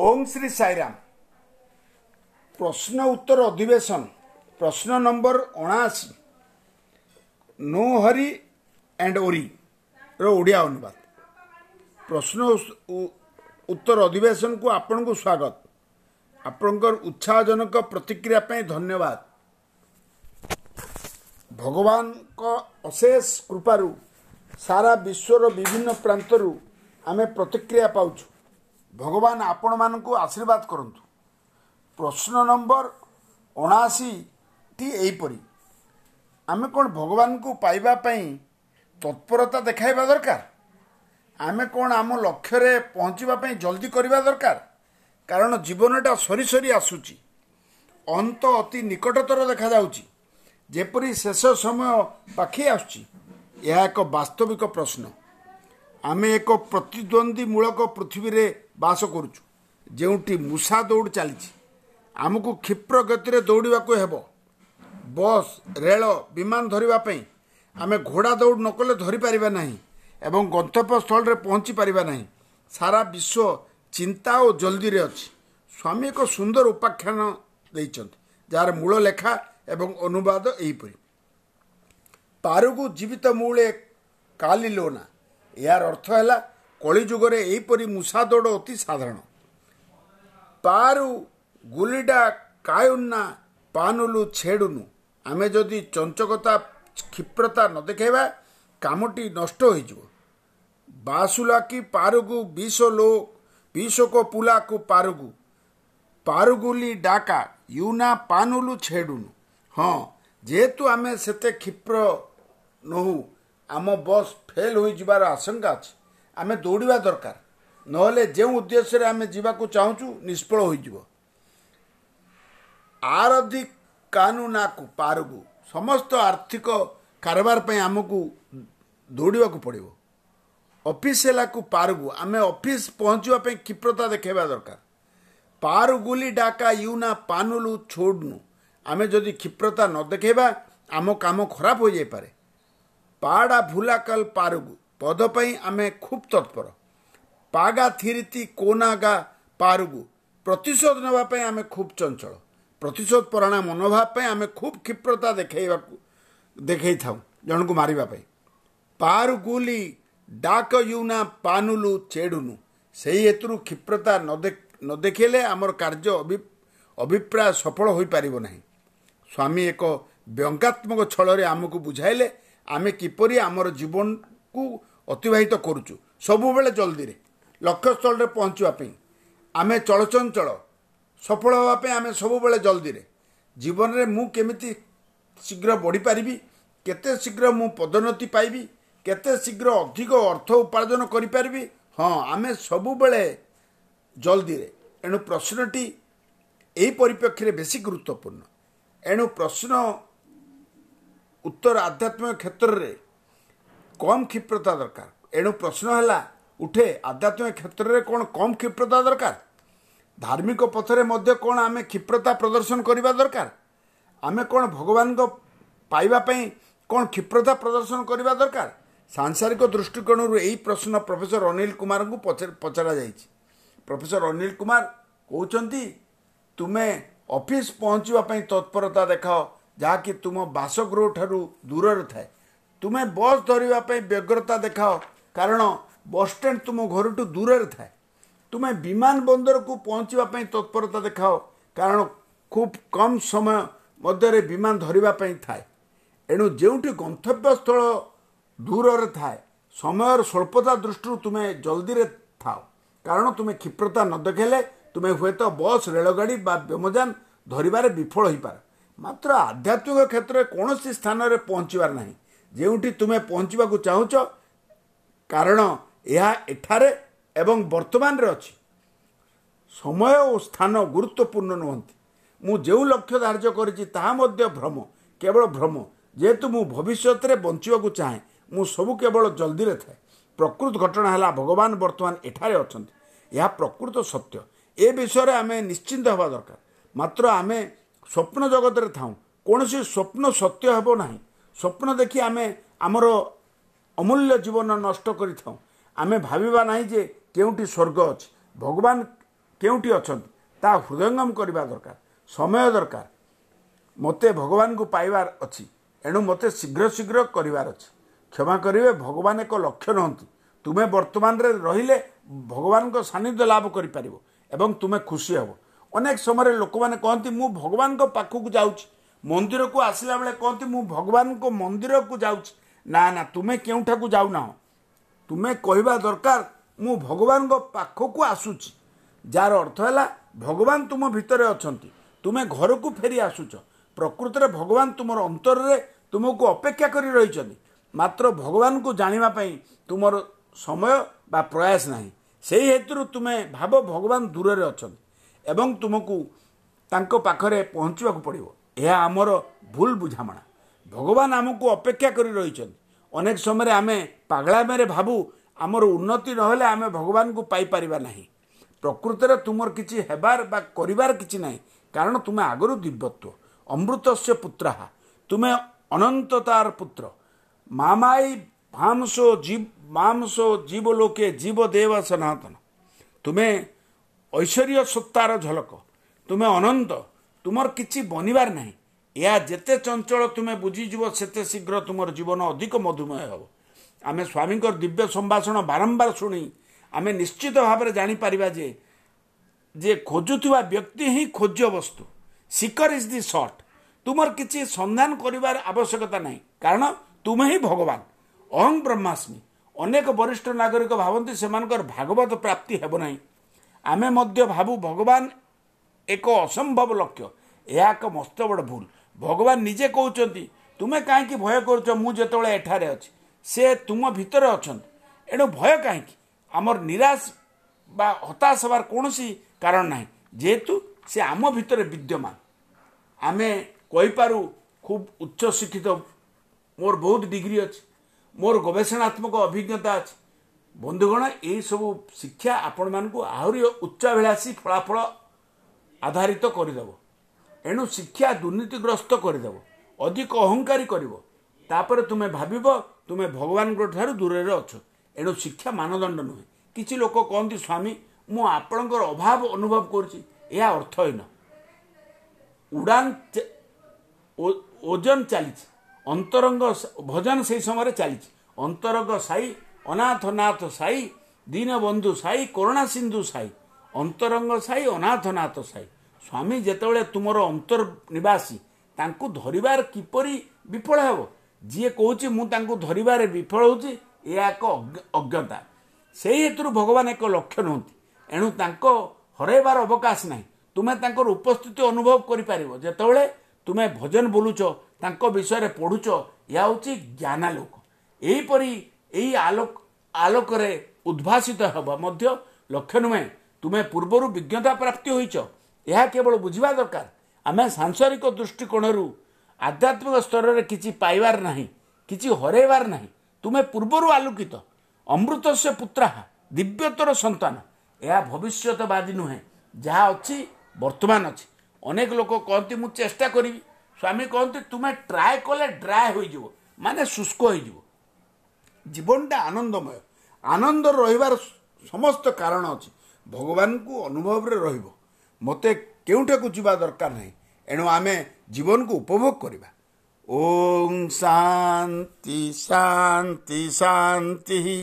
ଓಂ ଶ୍ରୀ ସାଇରାମ। ପ୍ରଶ୍ନ ଉତ୍ତର ଅଧିବେଶନ। ପ୍ରଶ୍ନ ନମ୍ବର ଅଣାଅଶୀ। ନୋ ହରି ଆଣ୍ଡ ଓରି ର ଓଡ଼ିଆ ଅନୁବାଦ। ପ୍ରଶ୍ନ ଉତ୍ତର ଅଧିବେଶନକୁ ଆପଣଙ୍କୁ ସ୍ୱାଗତ। ଆପଣଙ୍କର ଉତ୍ସାହଜନକ ପ୍ରତିକ୍ରିୟା ପାଇଁ ଧନ୍ୟବାଦ। ଭଗବାନଙ୍କ ଅଶେଷ କୃପାରୁ ସାରା ବିଶ୍ୱର ବିଭିନ୍ନ ପ୍ରାନ୍ତରୁ ଆମେ ପ୍ରତିକ୍ରିୟା ପାଉଛୁ। ଭଗବାନ ଆପଣମାନଙ୍କୁ ଆଶୀର୍ବାଦ କରନ୍ତୁ। ପ୍ରଶ୍ନ ନମ୍ବର ଅଣାଅଶୀଟି ଏହିପରି ଆମେ କ'ଣ ଭଗବାନଙ୍କୁ ପାଇବା ପାଇଁ ତତ୍ପରତା ଦେଖାଇବା ଦରକାର? ଆମେ କ'ଣ ଆମ ଲକ୍ଷ୍ୟରେ ପହଞ୍ଚିବା ପାଇଁ ଜଲ୍ଦି କରିବା ଦରକାର? କାରଣ ଜୀବନଟା ସରି ସରି ଆସୁଛି। ଅନ୍ତ ଅତି ନିକଟତର ଦେଖାଯାଉଛି। ଯେପରି ଶେଷ ସମୟ ପାଖେଇ ଆସୁଛି ଏହା ଏକ ବାସ୍ତବିକ ପ୍ରଶ୍ନ। ଆମେ ଏକ ପ୍ରତିଦ୍ୱନ୍ଦ୍ୱୀମୂଳକ ପୃଥିବୀରେ ବାସ କରୁଛୁ। ଯେଉଁଠି ମୂଷା ଦୌଡ଼ ଚାଲିଛି ଆମକୁ କ୍ଷିପ୍ର ଗତିରେ ଦୌଡ଼ିବାକୁ ହେବ। ବସ୍ ରେଳ ବିମାନ ଧରିବା ପାଇଁ ଆମେ ଘୋଡ଼ା ଦୌଡ଼ ନ କଲେ ଧରିପାରିବା ନାହିଁ ଏବଂ ଗନ୍ତବ୍ୟସ୍ଥଳରେ ପହଞ୍ଚି ପାରିବା ନାହିଁ। ସାରା ବିଶ୍ୱ ଚିନ୍ତା ଓ ଜଲ୍ଦିରେ ଅଛି। ସ୍ୱାମୀ ଏକ ସୁନ୍ଦର ଉପାଖ୍ୟାନ ଦେଇଛନ୍ତି ଯାହାର ମୂଳ ଲେଖା ଏବଂ ଅନୁବାଦ ଏହିପରି। ପାରୁକୁ ଜୀବିତ ମୂଳେ କାଲିଲୋନା। ଏହାର ଅର୍ଥ ହେଲା କଳିଯୁଗରେ ଏହିପରି ମୂଷା ଦୌଡ଼ ଅତି ସାଧାରଣ। ପାରୁ ଗୁଲିଡା କାୟୁନା ପାନୁଲୁ ଛେଡୁନୁ। ଆମେ ଯଦି ଚଞ୍ଚକତା କ୍ଷିପ୍ରତା ନ ଦେଖାଇବା କାମଟି ନଷ୍ଟ ହୋଇଯିବ। ବାସୁଲାକି ପାରୁଗୁ ବିଷ ଲୋ ବିଷକ ପୁଲାକୁ ପାରୁଗୁ। ପାରୁଗୁଲି ଡାକା ୟୁନା ପାନୁଲୁ ଛେଡୁନୁ। ହଁ ଯେହେତୁ ଆମେ ସେତେ କ୍ଷିପ୍ର ନୋହୁ ଆମ ବସ୍ ଫେଲ୍ ହୋଇଯିବାର ଆଶଙ୍କା ଅଛି। ଆମେ ଦୌଡ଼ିବା ଦରକାର। ନହେଲେ ଯେଉଁ ଉଦ୍ଦେଶ୍ୟରେ ଆମେ ଯିବାକୁ ଚାହୁଁଛୁ ନିଷ୍ଫଳ ହୋଇଯିବ। ଆରଧି କାନୁନାକୁ ପାରୁଗୁ ସମସ୍ତ ଆର୍ଥିକ କାରବାର ପାଇଁ ଆମକୁ ଦୌଡ଼ିବାକୁ ପଡ଼ିବ। ଅଫିସ ହେଲାକୁ ପାରୁଗୁ ଆମେ ଅଫିସ ପହଞ୍ଚିବା ପାଇଁ କ୍ଷିପ୍ରତା ଦେଖାଇବା ଦରକାର। ପାରୁଗୁଲି ଡାକା ୟୁନା ପାନୁଲୁ ଛୋଡ଼ନୁ। ଆମେ ଯଦି କ୍ଷିପ୍ରତା ନ ଦେଖାଇବା ଆମ କାମ ଖରାପ ହୋଇଯାଇପାରେ। ପାଡ଼ା ଭୁଲାକଲ ପାରୁଗୁ ପଦ ପାଇଁ ଆମେ ଖୁବ୍ ତତ୍ପର। ପାଗା ଥିରିତି କୋନାଗା ପାରୁଗୁ। ପ୍ରତିଶୋଧ ନେବା ପାଇଁ ଆମେ ଖୁବ୍ ଚଞ୍ଚଳ। ପ୍ରତିଶୋଧ ପରାଣା ମନୋଭାବ ପାଇଁ ଆମେ ଖୁବ୍ କ୍ଷିପ୍ରତା ଦେଖାଇବାକୁ ଦେଖାଇଥାଉ ଜଣକୁ ମାରିବା ପାଇଁ। ପାରୁଗୁଲି ଡାକ ୟୁନା ପାନୁଲୁ ଚେଡୁନୁ। ସେହି ହେତୁରୁ କ୍ଷିପ୍ରତା ନ ଦେଖ- ନ ଦେଖେଇଲେ ଆମର କାର୍ଯ୍ୟ ଅଭି- ଅଭିପ୍ରାୟ ସଫଳ ହୋଇପାରିବ ନାହିଁ। ସ୍ୱାମୀ ଏକ ବ୍ୟଙ୍ଗାତ୍ମକ ଛଳରେ ଆମକୁ ବୁଝାଇଲେ ଆମେ କିପରି ଆମର ଜୀବନକୁ ଅତିବାହିତ କରୁଛୁ। ସବୁବେଳେ ଜଲ୍ଦିରେ ଲକ୍ଷ୍ୟସ୍ଥଳରେ ପହଞ୍ଚିବା ପାଇଁ। ଆମେ ଚଳଚଞ୍ଚଳ ସଫଳ ହେବା ପାଇଁ ଆମେ ସବୁବେଳେ ଜଲ୍ଦିରେ। ଜୀବନରେ ମୁଁ କେମିତି ଶୀଘ୍ର ବଢ଼ିପାରିବି କେତେ ଶୀଘ୍ର ମୁଁ ପଦୋନ୍ନତି ପାଇବି କେତେ ଶୀଘ୍ର ଅଧିକ ଅର୍ଥ ଉପାର୍ଜନ କରିପାରିବି? ହଁ ଆମେ ସବୁବେଳେ ଜଲ୍ଦିରେ। ଏଣୁ ପ୍ରଶ୍ନଟି ଏହି ପରିପ୍ରେକ୍ଷୀରେ ବେଶୀ ଗୁରୁତ୍ୱପୂର୍ଣ୍ଣ। ଏଣୁ ପ୍ରଶ୍ନ ଉତ୍ତର ଆଧ୍ୟାତ୍ମିକ କ୍ଷେତ୍ରରେ କମ୍ କ୍ଷିପ୍ରତା ଦରକାର ଏଣୁ ପ୍ରଶ୍ନ ହେଲା ଉଠେ ଆଧ୍ୟାତ୍ମିକ କ୍ଷେତ୍ରରେ କ'ଣ କମ୍ କ୍ଷିପ୍ରତା ଦରକାର ଧାର୍ମିକ ପଥରେ ମଧ୍ୟ କ'ଣ ଆମେ କ୍ଷିପ୍ରତା ପ୍ରଦର୍ଶନ କରିବା ଦରକାର ଆମେ କ'ଣ ଭଗବାନଙ୍କ ପାଇବା ପାଇଁ କ'ଣ କ୍ଷିପ୍ରତା ପ୍ରଦର୍ଶନ କରିବା ଦରକାର ସାଂସାରିକ ଦୃଷ୍ଟିକୋଣରୁ ଏହି ପ୍ରଶ୍ନ ପ୍ରଫେସର ଅନିଲ କୁମାରଙ୍କୁ ପଚ- ପଚରାଯାଇଛି। ପ୍ରଫେସର ଅନିଲ କୁମାର କହୁଛନ୍ତି ତୁମେ ଅଫିସ ପହଞ୍ଚିବା ପାଇଁ ତତ୍ପରତା ଦେଖାଅ ଯାହାକି ତୁମ ବାସଗୃହ ଠାରୁ ଦୂରରେ ଥାଏ। ତୁମେ ବସ୍ ଧରିବା ପାଇଁ ବ୍ୟଗ୍ରତା ଦେଖାଅ। କାରଣ ବସ୍ଷ୍ଟାଣ୍ଡ ତୁମ ଘରଠୁ ଦୂରରେ ଥାଏ। ତୁମେ ବିମାନ ବନ୍ଦରକୁ ପହଞ୍ଚିବା ପାଇଁ ତତ୍ପରତା ଦେଖାଅ। କାରଣ ଖୁବ୍ କମ୍ ସମୟ ମଧ୍ୟରେ ବିମାନ ଧରିବା ପାଇଁ ଥାଏ। ଏଣୁ ଯେଉଁଠି ଗନ୍ତବ୍ୟସ୍ଥଳ ଦୂରରେ ଥାଏ ସମୟର ସ୍ୱଳ୍ପତା ଦୃଷ୍ଟିରୁ ତୁମେ ଜଲ୍ଦିରେ ଥାଅ। କାରଣ ତୁମେ କ୍ଷିପ୍ରତା ନ ଦେଖାଇଲେ ତୁମେ ହୁଏତ ବସ୍ ରେଳଗାଡ଼ି ବା ବ୍ୟୋମଯାନ ଧରିବାରେ ବିଫଳ ହୋଇପାର। ମାତ୍ର ଆଧ୍ୟାତ୍ମିକ କ୍ଷେତ୍ରରେ କୌଣସି ସ୍ଥାନରେ ପହଞ୍ଚିବାର ନାହିଁ। ଯେଉଁଠି ତୁମେ ପହଞ୍ଚିବାକୁ ଚାହୁଁଛ କାରଣ ଏହା ଏଠାରେ ଏବଂ ବର୍ତ୍ତମାନରେ ଅଛି। ସମୟ ଓ ସ୍ଥାନ ଗୁରୁତ୍ୱପୂର୍ଣ୍ଣ ନୁହନ୍ତି। ମୁଁ ଯେଉଁ ଲକ୍ଷ୍ୟ ଧାର୍ଯ୍ୟ କରିଛି ତାହା ମଧ୍ୟ ଭ୍ରମ କେବଳ ଭ୍ରମ। ଯେହେତୁ ମୁଁ ଭବିଷ୍ୟତରେ ବଞ୍ଚିବାକୁ ଚାହେଁ ମୁଁ ସବୁ କେବଳ ଜଲ୍ଦିରେ ଥାଏ। ପ୍ରକୃତ ଘଟଣା ହେଲା ଭଗବାନ ବର୍ତ୍ତମାନ ଏଠାରେ ଅଛନ୍ତି। ଏହା ପ୍ରକୃତ ସତ୍ୟ। ଏ ବିଷୟରେ ଆମେ ନିଶ୍ଚିନ୍ତ ହେବା ଦରକାର। ମାତ୍ର ଆମେ ସ୍ୱପ୍ନ ଜଗତରେ ଥାଉଁ। କୌଣସି ସ୍ୱପ୍ନ ସତ୍ୟ ହେବ ନାହିଁ। ସ୍ୱପ୍ନ ଦେଖି ଆମେ ଆମର ଅମୂଲ୍ୟ ଜୀବନ ନଷ୍ଟ କରିଥାଉ। ଆମେ ଭାବିବା ନାହିଁ ଯେ କେଉଁଠି ସ୍ୱର୍ଗ ଅଛି। ଭଗବାନ କେଉଁଠି ଅଛନ୍ତି ତାହା ହୃଦୟଙ୍ଗମ କରିବା ଦରକାର ସମୟ ଦରକାର। ମୋତେ ଭଗବାନଙ୍କୁ ପାଇବାର ଅଛି ଏଣୁ ମୋତେ ଶୀଘ୍ର ଶୀଘ୍ର କରିବାର ଅଛି। କ୍ଷମା କରିବେ ଭଗବାନ ଏକ ଲକ୍ଷ୍ୟ ନୁହନ୍ତି। ତୁମେ ବର୍ତ୍ତମାନରେ ରହିଲେ ଭଗବାନଙ୍କ ସାନ୍ନିଧ୍ୟ ଲାଭ କରିପାରିବ ଏବଂ ତୁମେ ଖୁସି ହେବ। ଅନେକ ସମୟରେ ଲୋକମାନେ କହନ୍ତି ମୁଁ ଭଗବାନଙ୍କ ପାଖକୁ ଯାଉଛି ମନ୍ଦିରକୁ ଆସିଲା ବେଳେ କହନ୍ତି ମୁଁ ଭଗବାନଙ୍କ ମନ୍ଦିରକୁ ଯାଉଛି। ନା ନା ତୁମେ କେଉଁଠାକୁ ଯାଉନାହ। ତୁମେ କହିବା ଦରକାର ମୁଁ ଭଗବାନଙ୍କ ପାଖକୁ ଆସୁଛି। ଯାହାର ଅର୍ଥ ହେଲା ଭଗବାନ ତୁମ ଭିତରେ ଅଛନ୍ତି। ତୁମେ ଘରକୁ ଫେରି ଆସୁଛ। ପ୍ରକୃତରେ ଭଗବାନ ତୁମର ଅନ୍ତରରେ ତୁମକୁ ଅପେକ୍ଷା କରି ରହିଛନ୍ତି। ମାତ୍ର ଭଗବାନଙ୍କୁ ଜାଣିବା ପାଇଁ ତୁମର ସମୟ ବା ପ୍ରୟାସ ନାହିଁ। ସେହି ହେତୁରୁ ତୁମେ ଭାବ ଭଗବାନ ଦୂରରେ ଅଛନ୍ତି ଏବଂ ତୁମକୁ ତାଙ୍କ ପାଖରେ ପହଞ୍ଚିବାକୁ ପଡ଼ିବ। ଏହା ଆମର ଭୁଲ ବୁଝାମଣା। ଭଗବାନ ଆମକୁ ଅପେକ୍ଷା କରି ରହିଛନ୍ତି। ଅନେକ ସମୟରେ ଆମେ ପାଗଳାମରେ ଭାବୁ ଆମର ଉନ୍ନତି ନହେଲେ ଆମେ ଭଗବାନଙ୍କୁ ପାଇପାରିବା ନାହିଁ। ପ୍ରକୃତରେ ତୁମର କିଛି ହେବାର ବା କରିବାର କିଛି ନାହିଁ। କାରଣ ତୁମେ ଆଗରୁ ଦିବ୍ୟତ୍ୱ। ଅମୃତସ୍ୟ ପୁତ୍ରାହା। ତୁମେ ଅନନ୍ତତାର ପୁତ୍ର। ମାମାଇ ଜୀବ ମାଂସୋ ଜୀବ ଲୋକେ ଜୀବ ଦେବ ସନାତନ। ତୁମେ ଐଶ୍ୱର୍ଯ୍ୟ ସତ୍ତାର ଝଲକ। ତୁମେ ଅନନ୍ତ ତୁମର କିଛି ବନିବାର ନାହିଁ ଏହା ଯେତେ ଚଞ୍ଚଳ ତୁମେ ବୁଝିଯିବ ସେତେ ଶୀଘ୍ର ତୁମର ଜୀବନ ଅଧିକ ମଧୁମୟ ହେବ ଆମେ ସ୍ୱାମୀଙ୍କର ଦିବ୍ୟ ସମ୍ଭାଷଣ ବାରମ୍ବାର ଶୁଣି ଆମେ ନିଶ୍ଚିତ ଭାବରେ ଜାଣିପାରିବା ଯେ ଯେ ଖୋଜୁଥିବା ବ୍ୟକ୍ତି ହିଁ ଖୋଜ୍ୟ ବସ୍ତୁ। ଶିକର ଇଜ୍ ଦି ସର୍ଟ ତୁମର କିଛି ସନ୍ଧାନ କରିବାର ଆବଶ୍ୟକତା ନାହିଁ। କାରଣ ତୁମେ ହିଁ ଭଗବାନ। ଅହଂ ବ୍ରହ୍ମାସ୍ମି। ଅନେକ ବରିଷ୍ଠ ନାଗରିକ ଭାବନ୍ତି ସେମାନଙ୍କର ଭାଗବତ ପ୍ରାପ୍ତି ହେବ ନାହିଁ। ଆମେ ମଧ୍ୟ ଭାବୁ ଭଗବାନ ଏକ ଅସମ୍ଭବ ଲକ୍ଷ୍ୟ। ଏହା ଏକ ମସ୍ତ ବଡ଼ ଭୁଲ। ଭଗବାନ ନିଜେ କହୁଛନ୍ତି ତୁମେ କାହିଁକି ଭୟ କରୁଛ ମୁଁ ଯେତେବେଳେ ଏଠାରେ ଅଛି ସେ ତୁମ ଭିତରେ ଅଛନ୍ତି। ଏଣୁ ଭୟ କାହିଁକି? ଆମର ନିରାଶ ବା ହତାଶ ହେବାର କୌଣସି କାରଣ ନାହିଁ। ଯେହେତୁ ସେ ଆମ ଭିତରେ ବିଦ୍ୟମାନ। ଆମେ କହିପାରୁ ଖୁବ୍ ଉଚ୍ଚ ଶିକ୍ଷିତ। ମୋର ବହୁତ ଡିଗ୍ରୀ ଅଛି। ମୋର ଗବେଷଣାତ୍ମକ ଅଭିଜ୍ଞତା ଅଛି। ବନ୍ଧୁଗଣ ଏହିସବୁ ଶିକ୍ଷା ଆପଣମାନଙ୍କୁ ଆହୁରି ଉଚ୍ଚାଭିଳାଷୀ ଫଳାଫଳ ଆଧାରିତ କରିଦେବ। ଏଣୁ ଶିକ୍ଷା ଦୁର୍ନୀତିଗ୍ରସ୍ତ କରିଦେବ। ଅଧିକ ଅହଙ୍କାରୀ କରିବ। ତାପରେ ତୁମେ ଭାବିବ ତୁମେ ଭଗବାନଙ୍କ ଠାରୁ ଦୂରରେ ଅଛ। ଏଣୁ ଶିକ୍ଷା ମାନଦଣ୍ଡ ନୁହେଁ। କିଛି ଲୋକ କହନ୍ତି ସ୍ୱାମୀ ମୁଁ ଆପଣଙ୍କର ଅଭାବ ଅନୁଭବ କରୁଛି। ଏହା ଅର୍ଥହୀନ। ଉଡ଼ାନ ଓଜନ ଚାଲିଛି। ଅନ୍ତରଙ୍ଗ ଭଜନ ସେହି ସମୟରେ ଚାଲିଛି। ଅନ୍ତରଙ୍ଗ ସାଇ ଅନାଥ ନାଥ ସାଇ ଦୀନବନ୍ଧୁ ସାଇ କରୁଣା ସିନ୍ଧୁ ସାଇ। ଅନ୍ତରଙ୍ଗ ସାଇ ଅନାଥ ନାଥ ସାଇ। ସ୍ୱାମୀ ଯେତେବେଳେ ତୁମର ଅନ୍ତର ନିବାସୀ ତାଙ୍କୁ ଧରିବାର କିପରି ବିଫଳ ହେବ? ଯିଏ କହୁଛି ମୁଁ ତାଙ୍କୁ ଧରିବାରେ ବିଫଳ ହେଉଛି ଏହା ଏକ ଅଜ୍ଞତା। ସେଇ ହେତୁରୁ ଭଗବାନ ଏକ ଲକ୍ଷ୍ୟ ନୁହନ୍ତି। ଏଣୁ ତାଙ୍କ ହରାଇବାର ଅବକାଶ ନାହିଁ। ତୁମେ ତାଙ୍କର ଉପସ୍ଥିତି ଅନୁଭବ କରିପାରିବ। ଯେତେବେଳେ ତୁମେ ଭଜନ ବୋଲୁଛ ତାଙ୍କ ବିଷୟରେ ପଢ଼ୁଛ ଏହା ହେଉଛି ଜ୍ଞାନାଲୋକ। ଏହିପରି ଏହି ଆଲୋକ ଆଲୋକରେ ଉଦ୍ଭାସିତ ହେବା ମଧ୍ୟ ଲକ୍ଷ୍ୟ ନୁହେଁ। ତୁମେ ପୂର୍ବରୁ ବିଜ୍ଞତା ପ୍ରାପ୍ତି ହୋଇଛ ଏହା କେବଳ ବୁଝିବା ଦରକାର। ଆମେ ସାଂସାରିକ ଦୃଷ୍ଟିକୋଣରୁ ଆଧ୍ୟାତ୍ମିକ ସ୍ତରରେ କିଛି ପାଇବାର ନାହିଁ କିଛି ହରାଇବାର ନାହିଁ। ତୁମେ ପୂର୍ବରୁ ଆଲୋକିତ ଅମୃତସ୍ୟ ପୁତ୍ରାହା ଦିବ୍ୟତର ସନ୍ତାନ। ଏହା ଭବିଷ୍ୟତବାଦୀ ନୁହେଁ ଯାହା ଅଛି ବର୍ତ୍ତମାନ ଅଛି। ଅନେକ ଲୋକ କହନ୍ତି ମୁଁ ଚେଷ୍ଟା କରିବି। ସ୍ୱାମୀ କହନ୍ତି ତୁମେ ଟ୍ରାଏ କଲେ ଡ୍ରାଏ ହୋଇଯିବ ମାନେ ଶୁଷ୍କ ହୋଇଯିବ। ଜୀବନଟା ଆନନ୍ଦମୟ। ଆନନ୍ଦ ରହିବାର ସମସ୍ତ କାରଣ ଅଛି। ଭଗବାନଙ୍କୁ ଅନୁଭବରେ ରହିବ। ମୋତେ କେଉଁଠାକୁ ଯିବା ଦରକାର ନାହିଁ। ଏଣୁ ଆମେ ଜୀବନକୁ ଉପଭୋଗ କରିବା। ଓಂ ଶାନ୍ତି ଶାନ୍ତି ଶାନ୍ତି।